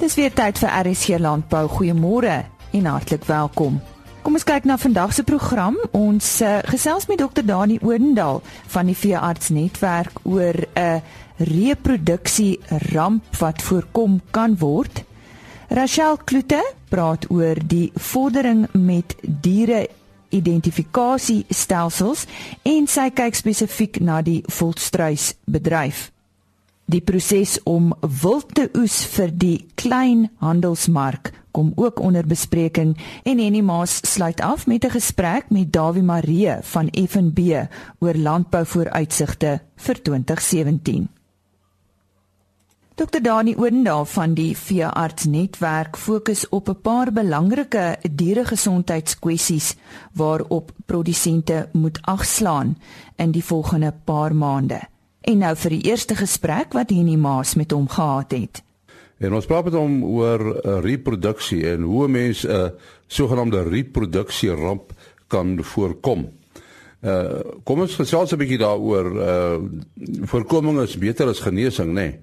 Dis weer tyd vir RSG Landbou. Goeiemôre en hartlik welkom. Kom ons kyk na vandag se program. Ons uh, gesels met Dr. Dani Odendaal van die Veeartsnetwerk oor 'n reproduksie ramp wat voorkom kan word. Rachel Kloete praat oor die vordering met diere identifikasiestelsels en sy kyk spesifiek na die volstruisbedryf. Die proses om wild te oes vir die klein handelsmark kom ook onder bespreking en Henny Maas sluit af met 'n gesprek met Dawie Maree van FNB oor landbouvooruitsigte vir 2017. Dr Dani Odendaal van die Veeartsnetwerk fokus op 'n paar belangrike dieregesondheidskwessies waarop produsente moet agslaan in die volgende paar maande. En nou vir die eerste gesprek wat Henny Maas met hom gehad het. En ons praat met hom oor uh, reproduksie en hoe mense 'n uh, sogenaamde reproduksie ramp kan voorkom. Uh kom ons gesels 'n bietjie daaroor. Uh voorkoming is beter as genesing, nê? Nee?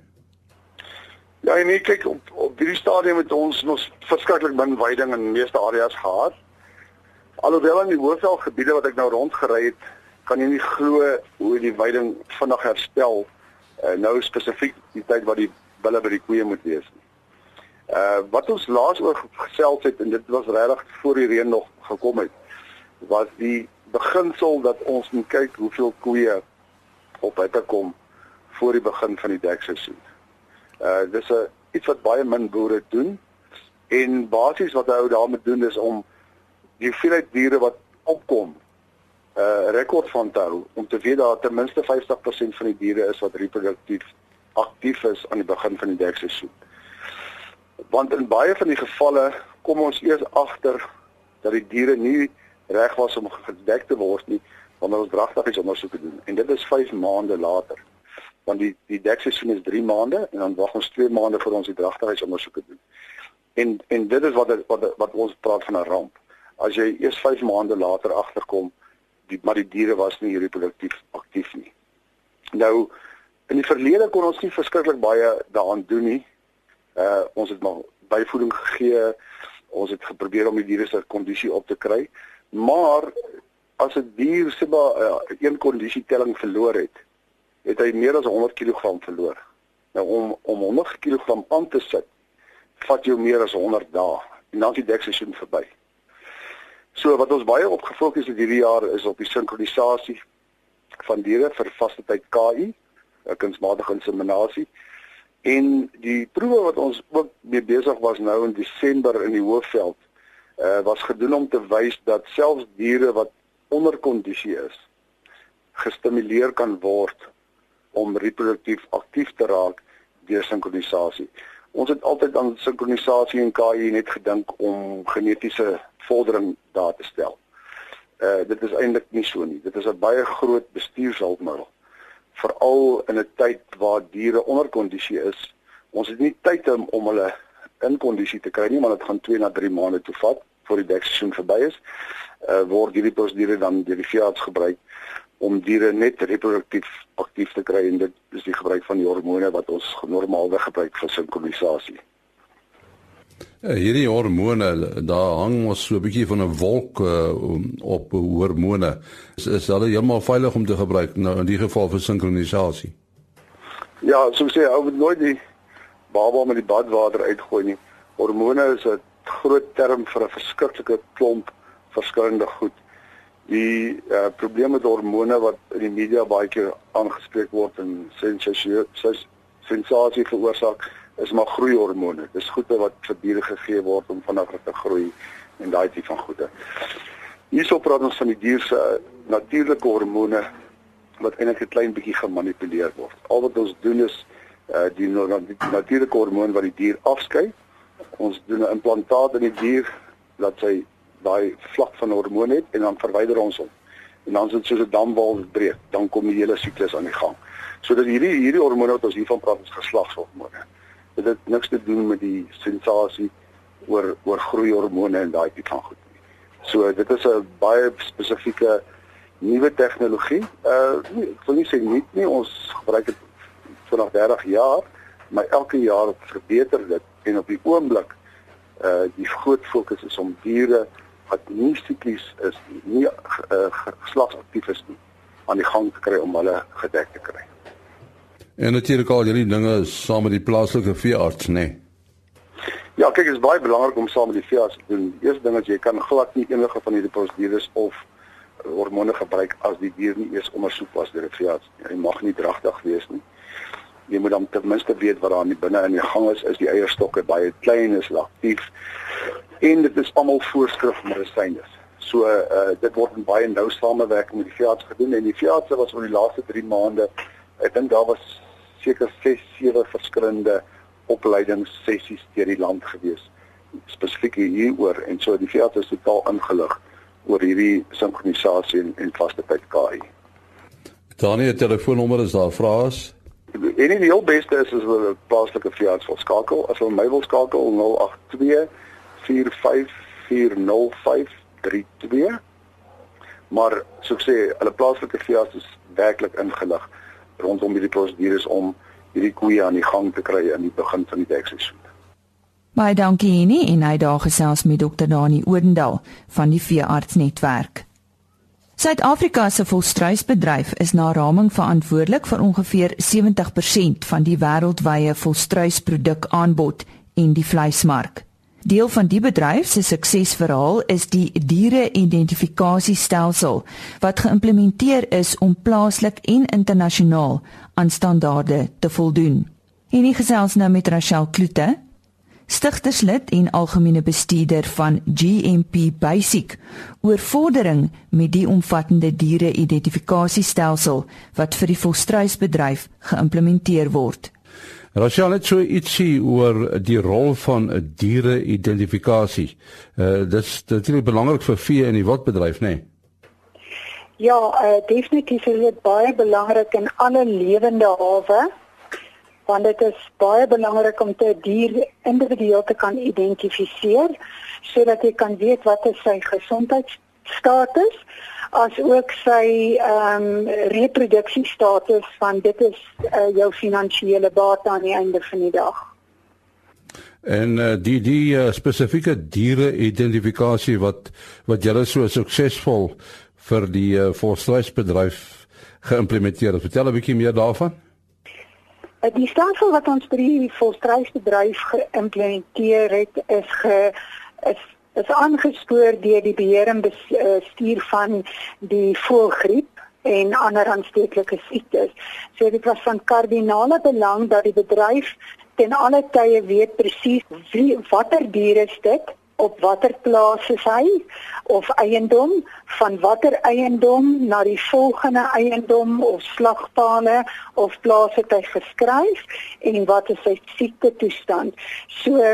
Ja, en nee, kyk op op hierdie stadium het ons nog verskriklik min veiding in meeste areas gehad. Alhoewel in die hoofveldgebiede wat ek nou rondgery het, kan jy nie glo hoe die veiding vinnig herstel uh, nou spesifiek die tyd wat die bulle by die koeie moet wees nie. Uh wat ons laas oor gesels het en dit was regtig voor die reën nog gekom het was die beginsel dat ons moet kyk hoeveel koeie op hitte kom voor die begin van die dekseisoen. Uh dis 'n iets wat baie min boere doen en basies wat hulle daarmee doen is om die hoeveelheid diere wat opkom uh rekord van te hou om te weet dat ten minste 50% van die diere is wat reproduktief aktief is aan die begin van die dekseisoen. Want in baie van die gevalle kom ons eers agter dat die diere nie reg was om gedek te word nie wanneer ons dragtigheidsondersoeke doen en dit is 5 maande later. Want die die dekseisoen is 3 maande en dan wag ons 2 maande vir ons die dragtigheidsondersoeke doen. En en dit is wat wat wat ons praat van 'n ramp. As jy eers 5 maande later agterkom die maar die diere was nie reproduktief aktief nie. Nou in die verlede kon ons nie verskriklik baie daaraan doen nie. Uh ons het maar byvoeding gegee. Ons het geprobeer om die diere se kondisie op te kry. Maar as 'n die dier se maar uh, een kondisie telling verloor het, het hy meer as 100 kg verloor. Nou om om 100 kg aan te sit, vat jou meer as 100 dae en dan is die dekseisoen verby. So wat ons baie op gefokus het hierdie jaar is op die sinkronisasie van diere vir vaste tyd KI, kunsmatige inseminasie. En die proewe wat ons ook mee besig was nou in Desember in die Hoofveld, uh was gedoen om te wys dat selfs diere wat onder kondisie is, gestimuleer kan word om reproduktief aktief te raak deur sinkronisasie. Ons het altyd aan sinkronisasie en KI net gedink om genetiese vordering daar te stel. Uh dit is eintlik nie so nie. Dit is 'n baie groot bestuurshulpmiddel. Veral in 'n tyd waar diere onder kondisie is. Ons het nie tyd om, om hulle in kondisie te kry nie, maar dit gaan 2 na 3 maande toe vat voor die dekseisoen verby is. Uh word hierdie prosedure dan deur die veearts gebruik om diere net reproduktief aktief te kry en dit is die gebruik van die hormone wat ons normaalweg gebruik vir sinkronisasie. Ja, hierdie hormone, daar hang ons so 'n bietjie van 'n wolk uh, op hormone. Is, is hulle heeltemal veilig om te gebruik nou in die geval vir sinkronisasie? Ja, so sê ou moet nooit die baba met die badwater uitgooi nie. Hormone is 'n groot term vir 'n verskriklike klomp verskillende goed. Die uh, probleem met hormone wat in die media baie keer aangespreek word en sensasie sensasie veroorsaak is maar groeihormone. Dis goede wat vir diere gegee word om vinniger te groei en daai tipe van goede. Hierso praat ons van die dier se natuurlike hormone wat eintlik 'n klein bietjie gemanipuleer word. Al wat ons doen is uh die, natuurlike hormoon wat die dier afskei. Ons doen 'n implantaat in die dier dat sy daai vlak van hormoon het en dan verwyder ons hom. En dan is dit soos 'n damwal breek, dan kom die hele siklus aan die gang. So dat hierdie hierdie hormone wat ons hiervan praat is geslagshormone dit het niks te doen met die sensasie oor oor groeihormone en daai tipe van goed nie. So dit is 'n baie spesifieke nuwe tegnologie. Uh nie, ek wil nie sê nie, nie ons gebruik dit nog 30 jaar, maar elke jaar verbeter dit en op die oomblik uh die groot fokus is om diere wat nie siklies is nie uh, geslagsaktief is nie aan die gang te kry om hulle gedek te kry. En natuurlik al hierdie dinge saam met die plaaslike veearts, nê. Nee. Ja, kyk, dit is baie belangrik om saam met die veearts te doen. Die eerste ding is jy kan glad nie enige van hierdie prosedures of hormone gebruik as die dier nie eers ondersoek was deur 'n veearts. Hy mag nie dragtig wees nie. Jy moet dan ten minste weet wat daar in die binne in die gang is. Is die eierstokke baie klein, is aktief en dit is almal voorskrif medisyne. So uh dit word in baie nou samewerking met die veearts gedoen en die veearts was oor die laaste 3 maande ek dink daar was seker 6 7 verskillende opleidingssessies deur die land gewees spesifiek hieroor en so die veearts is totaal ingelig oor hierdie sinkronisasie en, en vaste tyd KI. Danie, telefoonnommer is daar vrae is. En die heel beste is as hulle plaaslike veearts wil skakel, as hulle my wil skakel 082 4540532. Maar soos ek sê, hulle plaaslike veearts is werklik ingelig rondom hierdie prosedures om hierdie koeie aan die gang te kry in die begin van die dekseisoen. Baie dankie Henny en hy daar gesels met dokter Dani Oudendal van die veeartsnetwerk. Suid-Afrika se volstruisbedryf is na raming verantwoordelik vir ongeveer 70% van die wêreldwye volstruisproduk-aanbod en die vleismark. Deel van die bedryf se suksesverhaal is die diere-identifikasiestelsel wat geïmplementeer is om plaaslik en internasionaal aan standaarde te voldoen. En hier gesels nou met Rachel Kloete, stigterslid en algemene bestuurder van GMP Basic oor vordering met die omvattende diere-identifikasiestelsel wat vir die volstruisbedryf geïmplementeer word. Rachel het so ietsie oor die rol van 'n diere-identifikasie. Uh dis natuurlik belangrik vir vee en die wildbedryf, nê? Nee? Ja, uh, definitief is dit baie belangrik in alle lewende hawe want dit is baie belangrik om te dier individueel te kan identifiseer sodat jy kan weet wat is sy gesondheidsstatus as ook sy ehm um, reproduksiestatus van dit is uh, jou finansiële bate aan die einde van die dag. En uh, die die uh, spesifieke diere identifikasie wat wat julle so suksesvol vir die uh, volstruisbedryf geïmplementeer het. Vertel 'n bietjie meer daarvan. Die stelsel wat ons by die volstruisbedryf geïmplementeer het is ge is is aangespoor deur die beheer en bestuur van die voëlgriep en ander aansteeklike siektes. So dit was van kardinale belang dat die bedryf ten alle tye weet presies watter diere dit op watter plaas is hy of eiendom van watter eiendom na die volgende eiendom of slagpale of plaas het hy geskryf en wat is sy siekte toestand. So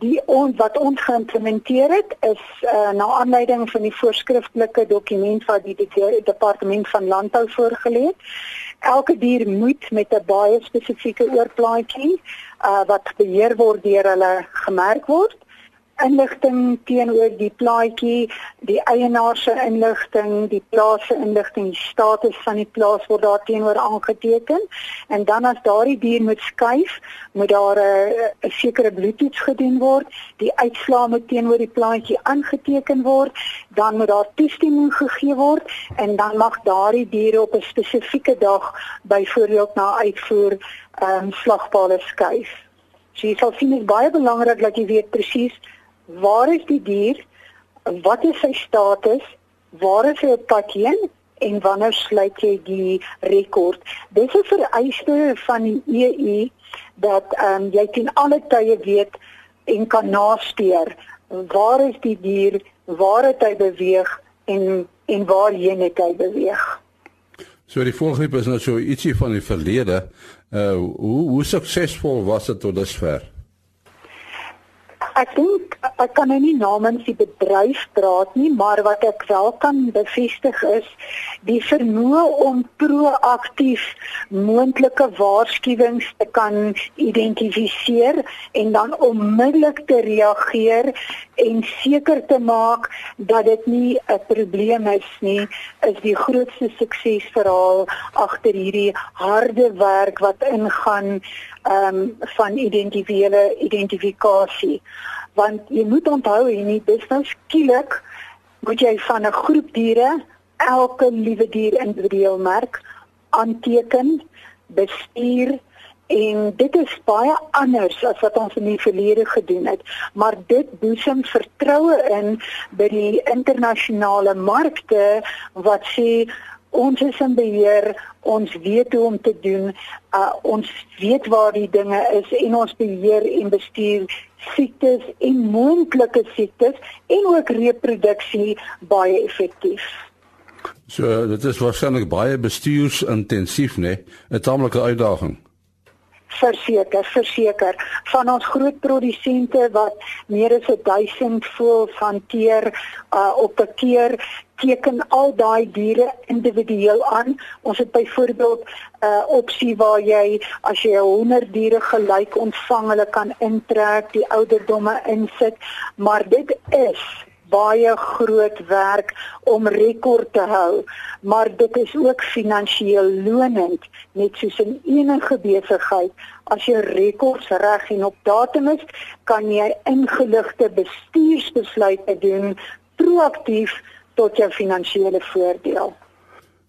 die on, wat ons geïmplementeer het is uh, na aanleiding van die voorskriftelike dokument wat die, die, die departement van landbou voorgelê het. Elke dier moet met 'n baie spesifieke oorplaatjie uh, wat beheer word deur hulle gemerk word inligting teenoor die plaatjie, die eienaar se inligting, die plaas se inligting, die status van die plaas word daar teenoor aangeteken. En dan as daardie dier moet skuif, moet daar 'n sekere bloedtoets gedoen word, die uitslae moet teenoor die plaatjie aangeteken word, dan moet daar toestemming gegee word en dan mag daardie diere op 'n spesifieke dag byvoorbeeld na uitvoer ehm um, slagpale skuif. So jy sal sien dit baie belangrik dat jy weet presies waar is die dier? Wat is sy status? Waar is hy op pad heen? En wanneer sluit jy die rekord? Dis 'n vereiste van die EU dat ehm um, jy teen alle tye weet en kan naspeur waar is die dier, waar het hy beweeg en en waarheen het hy beweeg? So die volgende is nou so ietsie van die verlede. Uh hoe hoe suksesvol was dit tot dusver? Ek dink ek kan nou nie namens die bedryf praat nie, maar wat ek wel kan bevestig is die vermoë om proaktief moontlike waarskuwings te kan identifiseer en dan onmiddellik te reageer en seker te maak dat dit nie 'n probleem is nie, is die grootste suksesverhaal agter hierdie harde werk wat ingaan ehm um, van individuele identifikasie. Want jy moet onthou hierdie dis nou skielik moet jy van 'n groep diere elke liewe dier individueel merk aanteken bestuur en dit is baie anders as wat ons in die verlede gedoen het. Maar dit boesem vertroue in by die internasionale markte wat sê ons is in beheer ons weet hoe om te doen uh, ons weet waar die dinge is en ons beheer en bestuur siektes en moontlike siektes en ook reproduksie baie effektief So dit is waarskynlik baie bestuursintensief nê, 'n tamelike uitdaging. Verseker, verseker. Van ons groot produsente wat meer as 1000 voëls hanteer uh, op 'n keer teken al daai diere individueel aan. Ons het byvoorbeeld 'n uh, opsie waar jy as jy 100 diere gelyk ontvang, hulle kan intrek, die ouderdomme insit, maar dit is baie groot werk om rekord te hou, maar dit is ook finansiëel lonend, net soos in enige besigheid. As jy rekords reg en op datum is, kan jy ingeligte bestuursbesluite doen proaktief tot jou finansiële voordeel.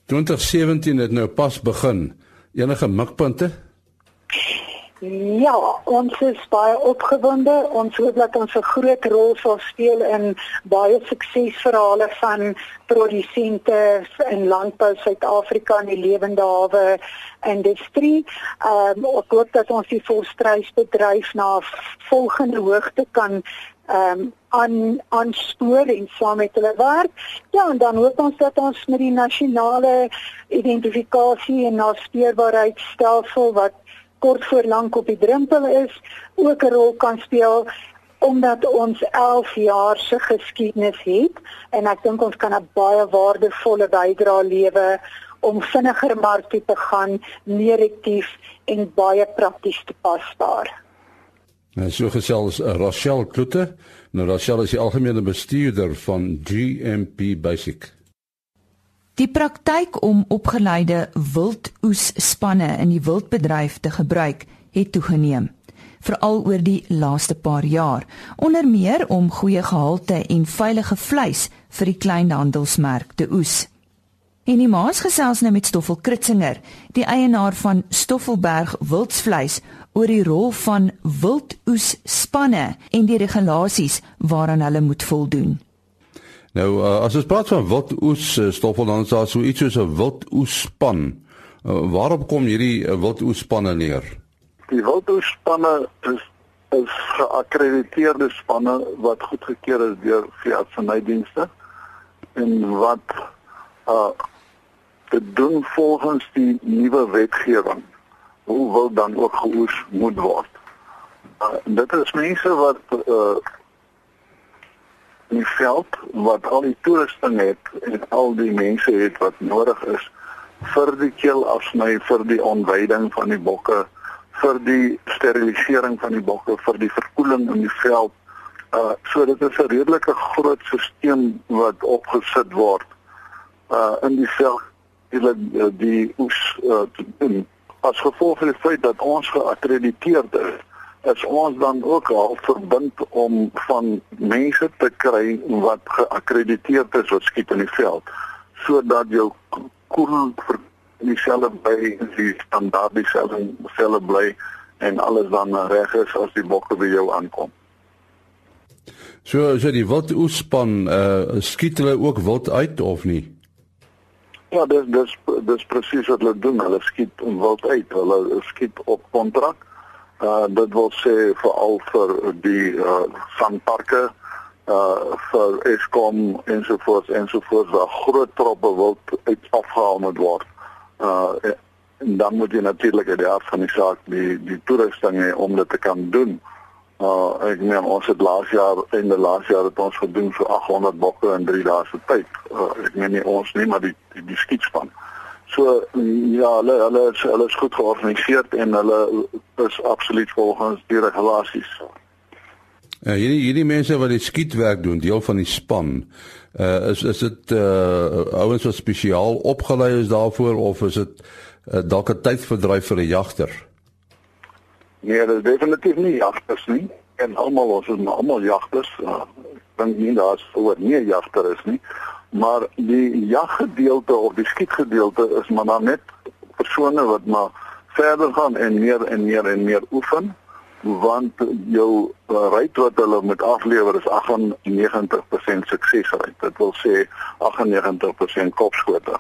2017 het nou pas begin. Enige mikpunte? Ja, ons is baie opgewonde. Ons hoop dat ons 'n groot rol sal speel in baie suksesverhale van produsente in landbou Suid-Afrika en die lewende hawe industrie. Ehm um, ek hoop dat ons die volstruisbedryf na volgende hoogte kan ehm um, aan aanspoor en saam met hulle werk. Ja, en dan hoop ons dat ons met die nasionale identifikasie en naspeurbaarheidstelsel wat kort voor lank op die drempel is, ook 'n rol kan speel omdat ons 11 jaar se geskiedenis het en ek dink ons kan 'n baie waardevolle bydrae lewe om vinniger mark toe te gaan, meer aktief en baie prakties toepasbaar. Nou so gesels uh, Rachel Kloete. Nou Rachel is die algemene bestuurder van GMP Basic. Die praktyk om opgeleide wildoes-spanne in die wildbedryf te gebruik het toegeneem, veral oor die laaste paar jaar, onder meer om goeie gehalte en veilige vleis vir die kleinhandelsmerk te oes. En die maas gesels nou met Stoffel Kritzinger, die eienaar van Stoffelberg Wildsvleis, oor die rol van wildoes-spanne en die regulasies waaraan hulle moet voldoen. Nou uh, as ons praat van wildoes uh, stoffel dan is daar so iets soos 'n wildoesspan. Uh, waarop kom hierdie uh, wildoesspanne neer? Die wildoesspanne is is geakkrediteerde spanne wat goedgekeur is deur veeartsenydienste en wat uh te doen volgens die nuwe wetgewing hoe wil dan ook geoes moet word. Uh, dit is mense wat uh die veld wat al die toerusting het en al die mense het wat nodig is vir die keelafsny vir die ontwyding van die bokke vir die sterilisering van die bokke vir die verkoeling in die veld uh so dit is 'n redelike groot stelsel wat opgesit word uh in die veld die die oes uh, as gevolg van die feit dat ons geakkrediteerd is is ons dan ook al verbind om van mense te kry wat geakkrediteerd is wat skiet in die veld sodat jou koel vir dieselfde by die standaard dieselfde selle bly en alles dan reg is as die bokke by jou aankom. So so die wat oespan uh, skiet hulle ook wild uit of nie? Ja, dis dis dis presies wat hulle doen. Hulle skiet wild uit. Hulle skiet op kontrak Uh dit wil sê veral vir die uh sandparke uh vir Eskom ensovoorts ensovoorts waar groot troppe wild uit afgehaal moet word. Uh en dan moet jy natuurlik die aard van die saak die die toerusting hê om dit te kan doen. Uh ek meen ons het laas jaar en die laas jaar het ons gedoen vir 800 bokke in 3 dae se tyd. Uh, ek meen nie ons nie, maar die die, die skietspan. So ja, hulle hulle is hulle is goed georganiseer en hulle is absoluut volgens die regulasies. Ja, uh, hierdie hierdie mense wat die skietwerk doen, deel van die span. Uh is is dit uh ouens wat spesiaal opgelei is daarvoor of is dit uh, dalk 'n tydverdryf vir 'n jagter? Nee, dit is definitief nie jagters nie. En almal ons is almal jagters. Uh, ek dink nie daar's voor nie jagter is nie. Maar die jaggedeelte of die skietgedeelte is maar dan net persone wat maar verder gaan en meer en meer en meer oefen want jou uh, ryk wat hulle met aflewer is 98% suksesrate. Dit wil sê 98% kopskote.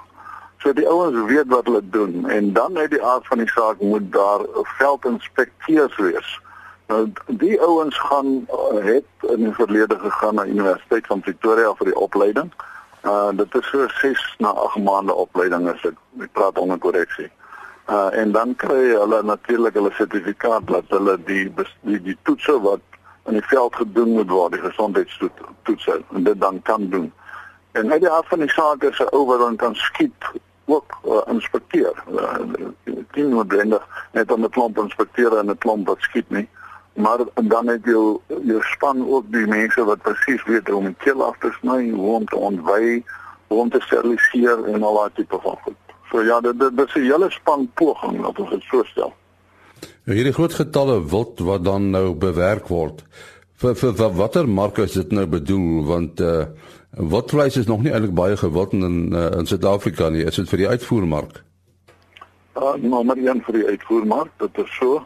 So die ouens weet wat hulle doen en dan uit die aard van die saak moet daar veldinspekteurs wees. Nou die ouens gaan uh, het in die verlede gegaan na Universiteit van Pretoria vir die opleiding. Uh dit is so 6 na 8 maande opleiding as ek, ek praat onder korreksie. Uh en dan kry hulle natuurlik hulle sertifikaat dat hulle die die, die toetse wat in die veld gedoen moet word, die gesondheidstoetse en dit dan kan doen. En uit die aard van die saak is 'n ou wat dan kan skiet ook uh, inspekteer. Dit uh, noodwendig net om 'n klomp inspekteer en 'n klomp wat skiet nie. Maar dan het jy jou span ook die mense wat presies weet hoe om 'n kill af te sny, hoe om te ontwy, hoe om te steriliseer en al daai tipe van goed. So ja, dit dit is 'n hele span poging wat ons het voorstel. Ja, hierdie groot getalle wild wat dan nou bewerk word. Vir vir, vir watter mark is dit nou bedoel want uh Wat vleis is nog nie eintlik baie gewild in uh, in Suid-Afrika nie. Is dit vir die uitvoermark? Ah, uh, nommer 1 vir die uitvoermark. Dit is so.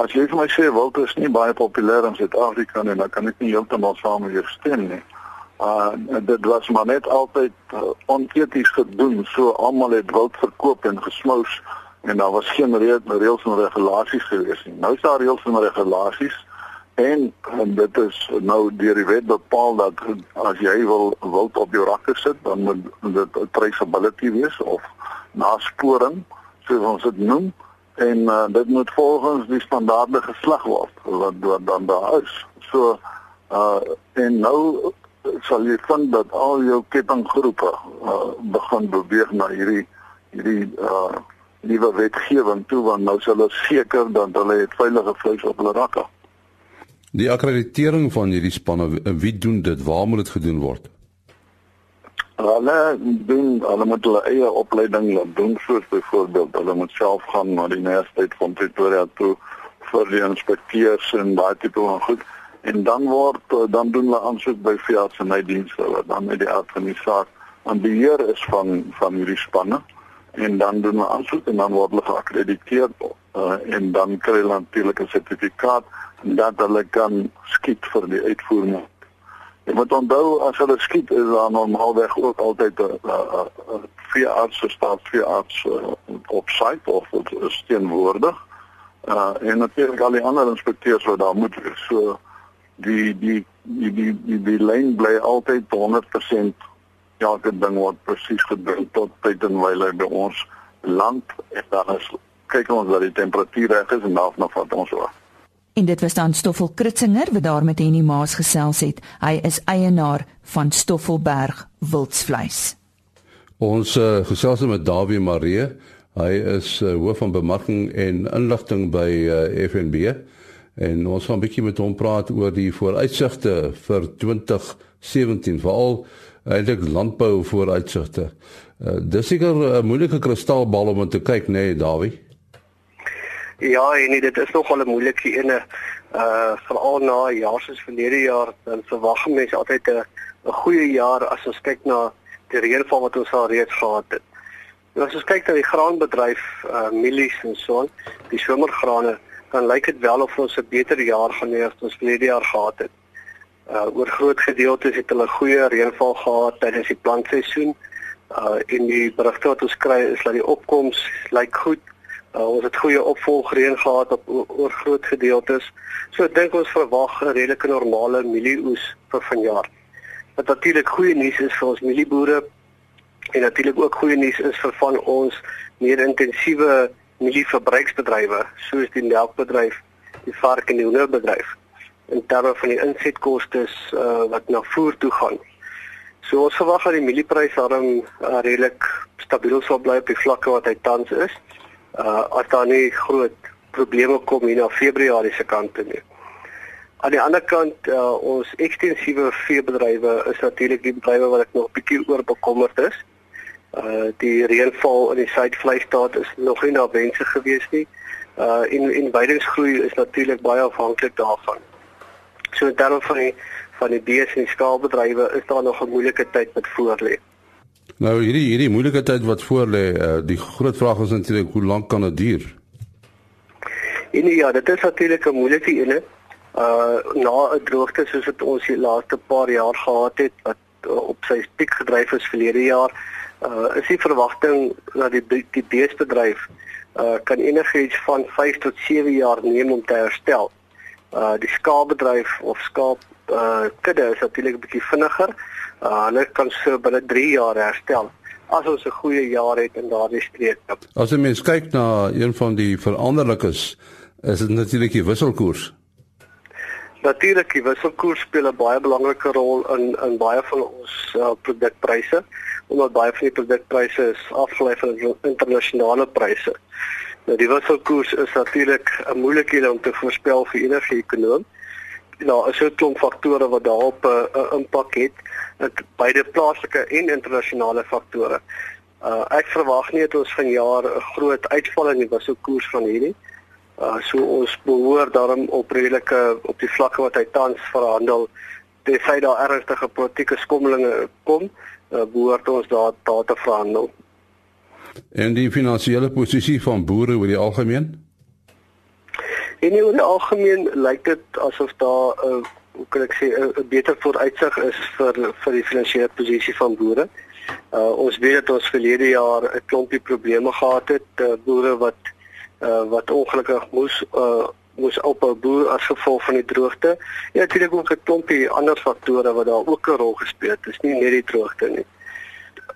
As jy vir my sê wild is nie baie populêr in Suid-Afrika nie, dan kan ek nie heeltemal saam met jou stem nie. Ah, uh, dit was maar net altyd uh, oneties gedoen. So almal het wild verkoop en gesmous en daar was geen reëls en regulasies gewees nie. Nou is daar reëls en regulasies En, en dit is nou deur die wet bepaal dat as jy wil wild op jou rakke sit, dan moet dit traceability wees of nasporing, soos ons dit noem, en uh, dit moet volgens die standaarde geslag word wat, wat dan daar is. So uh en nou sal jy vind dat al jou kettinggroepe uh, begin beweeg na hierdie hierdie uh nuwe wetgewing toe want nou sal hulle seker dat hulle het veilige vleis op hulle rakke. Die akkreditering van hierdie spanne, wie doen dit? Waar moet dit gedoen word? Hulle doen hulle moet hulle eie opleiding laat doen soos byvoorbeeld hulle moet self gaan na die Universiteit van Pretoria toe vir die inspekteurs en daai tipe van goed en dan word dan doen hulle aansoek by veearts en hy dienste wat dan met die aard van die saak aan beheer is van van hierdie spanne en dan doen hulle aansoek en dan word hulle geakkrediteer uh, en dan kry hulle natuurlik 'n sertifikaat dat hulle kan skiet vir die uitvoering. Jy moet onthou as hulle skiet is daar normaalweg ook altyd 'n veearts of staatsveearts uh, op site of is teenwoordig. Uh en natuurlik al die ander inspekteurs wat daar moet wees. So die die die die die, die lyn bly altyd 100% elke ding word presies gedoen tot tyd en wyle by ons land en dan is kyk ons dat die temperatuur reg is en daarna vat ons wag. En dit was dan Stoffel Kritzinger wat daar met Henny Maas gesels het. Hy is eienaar van Stoffelberg Wildsvleis. Ons uh, gesels met Dawie Marie. Hy is uh, hoof van bemarking en inligting by uh, eh, FNB. En ons gaan 'n bietjie met hom praat oor die vooruitsigte vir 2017, veral eintlik landbou vooruitsigte. Uh, dis seker 'n moeilike kristalbal om te kyk, nê, nee, Dawie? Ja, en dit is nogal 'n moeilike ene. Uh veral na jaar soos verlede jaar, dan verwag mense altyd 'n 'n goeie jaar as ons kyk na die reënval wat ons al reeds gehad het. En as ons kyk na die graanbedryf, uh mielies en so aan, die somergrane, dan lyk dit wel of ons 'n beter jaar gaan hê as ons verlede jaar gehad het. Uh oor groot gedeeltes het hulle goeie reënval gehad tydens die plantseisoen. Uh in die berigte wat ons kry is dat die opkoms lyk goed. Uh, ons het goeie opvolgreën gehad op oor groot gedeeltes. So ek dink ons verwag 'n redelike normale mielieoes vir vanjaar. Wat natuurlik goeie nuus is vir ons mielieboere en natuurlik ook goeie nuus is vir van ons meer intensiewe mielieverbruiksbedrywe soos die melkbedryf, die vark en die hoenderbedryf. in terme van die insetkoste uh, wat na voer toe gaan. So ons verwag dat die mielieprys daarom uh, redelik stabiel sal bly op die vlakke wat hy tans is. Uh as daar nie groot probleme kom hier na Februarie se kant toe nie. Aan die ander kant uh, ons ekstensiewe veebedrywe is natuurlik die bedrywe wat ek nog bietjie oor bekommerd is. Uh die reënval in die Suid-Vrystaat is nog nie na wense gewees nie. Uh en en weidingsgroei is natuurlik baie afhanklik daarvan. So in terme van die van die bees en die skaalbedrywe is daar nog 'n moeilike tyd met voorlê. Nou hierdie hierdie moeilike tyd wat voorlê, uh, die groot vraag is natuurlik hoe lank kan dit duur? En ja, dit is natuurlik 'n moeilike ene. Uh na 'n droogte soos wat ons die laaste paar jaar gehad het wat uh, op sy piek gedryf is verlede jaar, uh is die verwagting dat die die beesbedryf uh kan enigiets van 5 tot 7 jaar neem om te herstel. Uh die skaapbedryf of skaap uh kudde is natuurlik 'n bietjie vinniger. Uh hulle kan so binne 3 jaar herstel as ons 'n goeie jaar het in daardie streek. As 'n mens kyk na een van die veranderlikes, is dit natuurlik die wisselkoers. Natuurlik, die wisselkoers speel 'n baie belangrike rol in in baie van ons uh, produkpryse, omdat baie van die produkpryse is afgelei van internasionale pryse. Nou die wisselkoers is natuurlik 'n moeilikhede om te voorspel vir enige ekonom. Nou, is 'n klomp faktore wat daarop 'n uh, uh, impak het, dit beide plaaslike en internasionale faktore. Uh ek verwag nie dat ons vanjaar 'n groot uitval in die wisselkoers van hierdie. Uh so ons behoort daarom op redelike op die vlakke wat hy tans verhandel, tensy daar ernstige politieke skommelinge kom, uh, behoort ons daar daar te verhandel en die finansiële posisie van boere oor die algemeen? En oor die algemeen lyk dit asof daar 'n uh, hoe kan ek sê 'n beter vooruitsig is vir vir die finansiële posisie van boere. Uh ons weet dat ons verlede jaar 'n klompie probleme gehad het, uh, boere wat uh wat ongelukkig moes uh moes ophou boer as gevolg van die droogte. Ja, natuurlik ook 'n klompie ander faktore wat daar ook 'n rol gespeel het. Dit is nie net die droogte nie.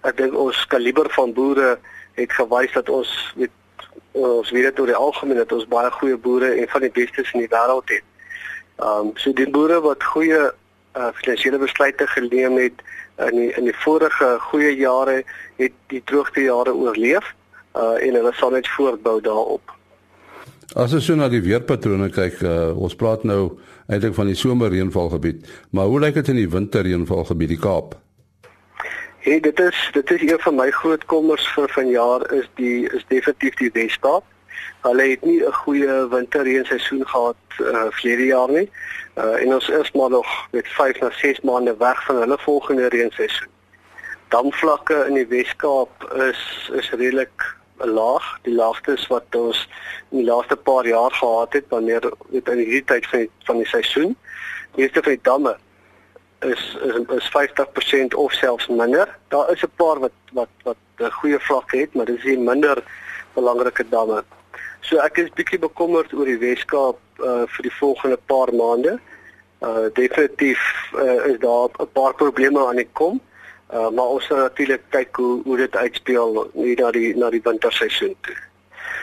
Ek dink ons kaliber van boere het gewys dat ons weet ons weet dit oor die algemeen dat ons baie goeie boere en van die bestes in die wêreld het. Ehm um, so die boere wat goeie uh, finansiële besluite geneem het in die, in die vorige goeie jare het die droogte jare oorleef uh, en hulle sal net voortbou daarop. As ons so na die weerpatrone kyk, uh, ons praat nou eintlik van die somerreënvalgebied, maar hoe lyk dit in die winterreënvalgebied, die Kaap? Hey, dit is dit is een van my groot kommers vir vanjaar is die is definitief die Weskaap. Hulle het nie 'n goeie winterreenseisoen gehad uh verlede jaar nie. Uh en ons is maar nog met 5 na 6 maande weg van hulle volgende reenseisoen. Damvlakke in die Weskaap is is redelik laag, die laagste wat ons in die laaste paar jaar gehad het wanneer dit in hierdie tyd van die, van die seisoen. Meeste van die damme is is, is 50% of selfs minder. Daar is 'n paar wat wat wat 'n goeie vlak het, maar dis nie minder belangrike damme. So ek is bietjie bekommerd oor die Weskaap uh vir die volgende paar maande. Uh definitief uh, is daar 'n paar probleme aan die kom. Uh maar ons sal natuurlik kyk hoe hoe dit uitspeel hier na die na die winterseisoen toe.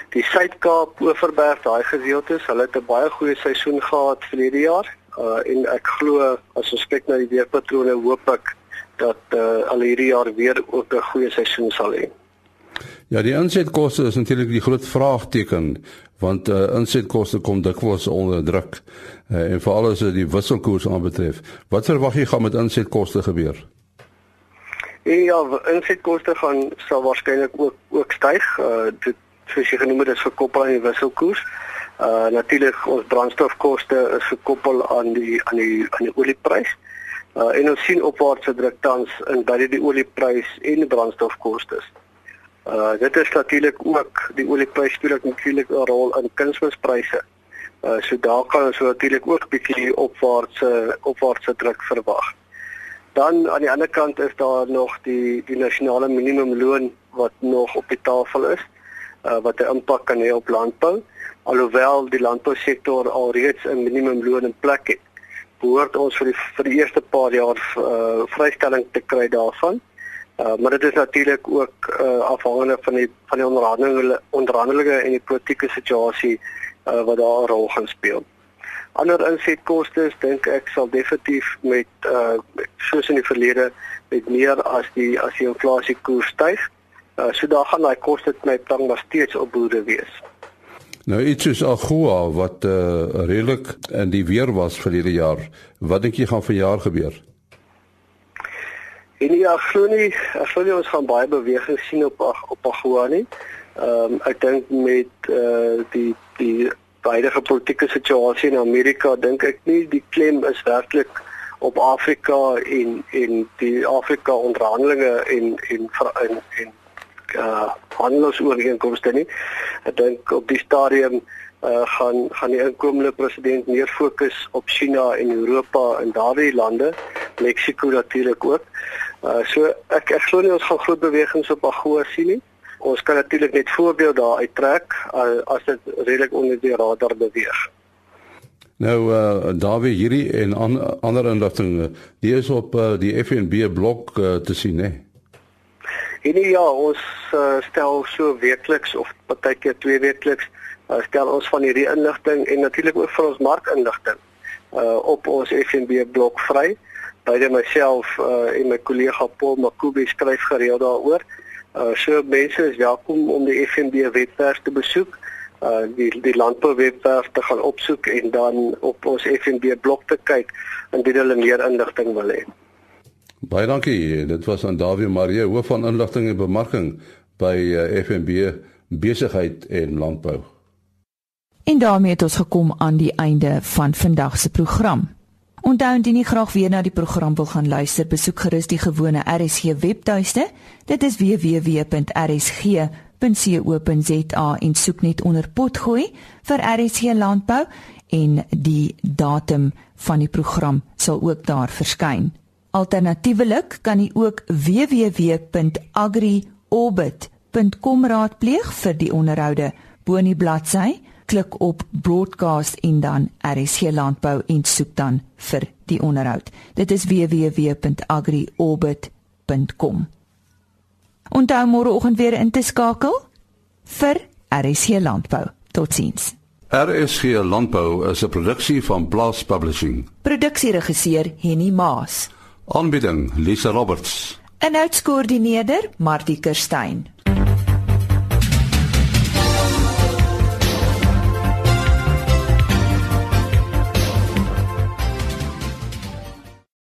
Die Suid-Kaap, Oeverberg, daai gedeeltes, hulle het 'n baie goeie seisoen gehad verlede jaar uh, en ek glo as ons kyk na die weerpatrone hoop ek dat uh, al hierdie jaar weer ook 'n goeie seisoen sal hê. Ja, die insetkoste is natuurlik die groot vraagteken want uh, insetkoste kom dikwels onder druk uh, en veral as dit die wisselkoers aanbetref. Wat verwag jy gaan met insetkoste gebeur? Ja, insetkoste gaan sal waarskynlik ook ook styg. Uh, dit soos jy genoem het is gekoppel aan die wisselkoers. Uh natuurlik ons brandstofkoste is gekoppel aan die aan die aan die olieprys. Uh en ons sien opwaartse druk tans in beide die olieprys en die brandstofkoste. Uh dit is natuurlik ook die olieprys speel ook natuurlik 'n rol in kunsmispryse. Uh so daar kan ons natuurlik ook bietjie opwaartse opwaartse druk verwag. Dan aan die ander kant is daar nog die die nasionale minimumloon wat nog op die tafel is uh wat 'n impak kan hê op landbou alhoewel die landbousektor alreeds 'n minimumloon in plek het behoort ons vir die vir die eerste paar jaar uh, vrystelling te kry daarvan. Uh, maar dit is natuurlik ook uh, afhangende van die van die onderhandelinge onderhandelinge en die politieke situasie uh, wat daar 'n rol gaan speel. Ander insetkoste dink ek sal definitief met uh soos in die verlede met meer as die as die inflasiekoers styg. Uh, so daar gaan daai koste net my plan maar steeds op boere wees. Nou iets is Agua wat uh redelik in die weer was verlede jaar. Wat dink jy gaan vanjaar gebeur? En ja, glo nie, ek glo nie ons gaan baie beweging sien op op Agua nie. Ehm um, ek dink met uh die die huidige politieke situasie in Amerika dink ek nie die klem is werklik op Afrika en en die Afrika onderhandelinge en en en, en uh handelsooreenkomste nie. Ek dink op die stadium uh gaan gaan die inkomende president meer fokus op China en Europa en daardie lande, Mexiko natuurlik ook. Uh so ek ek glo nie ons gaan groot bewegings op AGOA sien nie. Ons kan natuurlik net voorbeeld daar uittrek uh, as dit redelik onder die radar beweeg. Nou uh Dawie hierdie en an, ander inligting, die is op uh, die FNB blok uh, te sien, hè. En ja, ons uh, stel so weekliks of partykeer twee weekliks uh, stel ons van hierdie inligting en natuurlik ook vir ons markinligting uh op ons FNB blok vry. Beide myself uh en my kollega Paul Makubi skryf gereeld daaroor. Uh so mense is welkom om die FNB webwerf te besoek. Uh die die landbou webwerf te gaan opsoek en dan op ons FNB blok te kyk indien hulle meer inligting wil hê. Baie dankie. Dit was aan Dawie Marie, hoof van inligting en bemarking by uh, FNB Besigheid en Landbou. En daarmee het ons gekom aan die einde van vandag se program. Onthou indien jy graag weer na die program wil gaan luister, besoek gerus die gewone RSG webtuiste. Dit is www.rsg.co.za en soek net onder potgooi vir RSG Landbou en die datum van die program sal ook daar verskyn. Alternatiefelik kan jy ook www.agriorbit.com raadpleeg vir die onderhoude. Bo in die bladsy, klik op broadcast en dan RSG landbou en soek dan vir die onderhoud. Dit is www.agriorbit.com. Onthou môreoggend weer in te skakel vir RSG landbou. Totsiens. RSG landbou is 'n produksie van Blast Publishing. Produksieregisseur Henny Maas. Aanbieding Lisa Roberts. En uitskoördineerder Martie Kerstyn.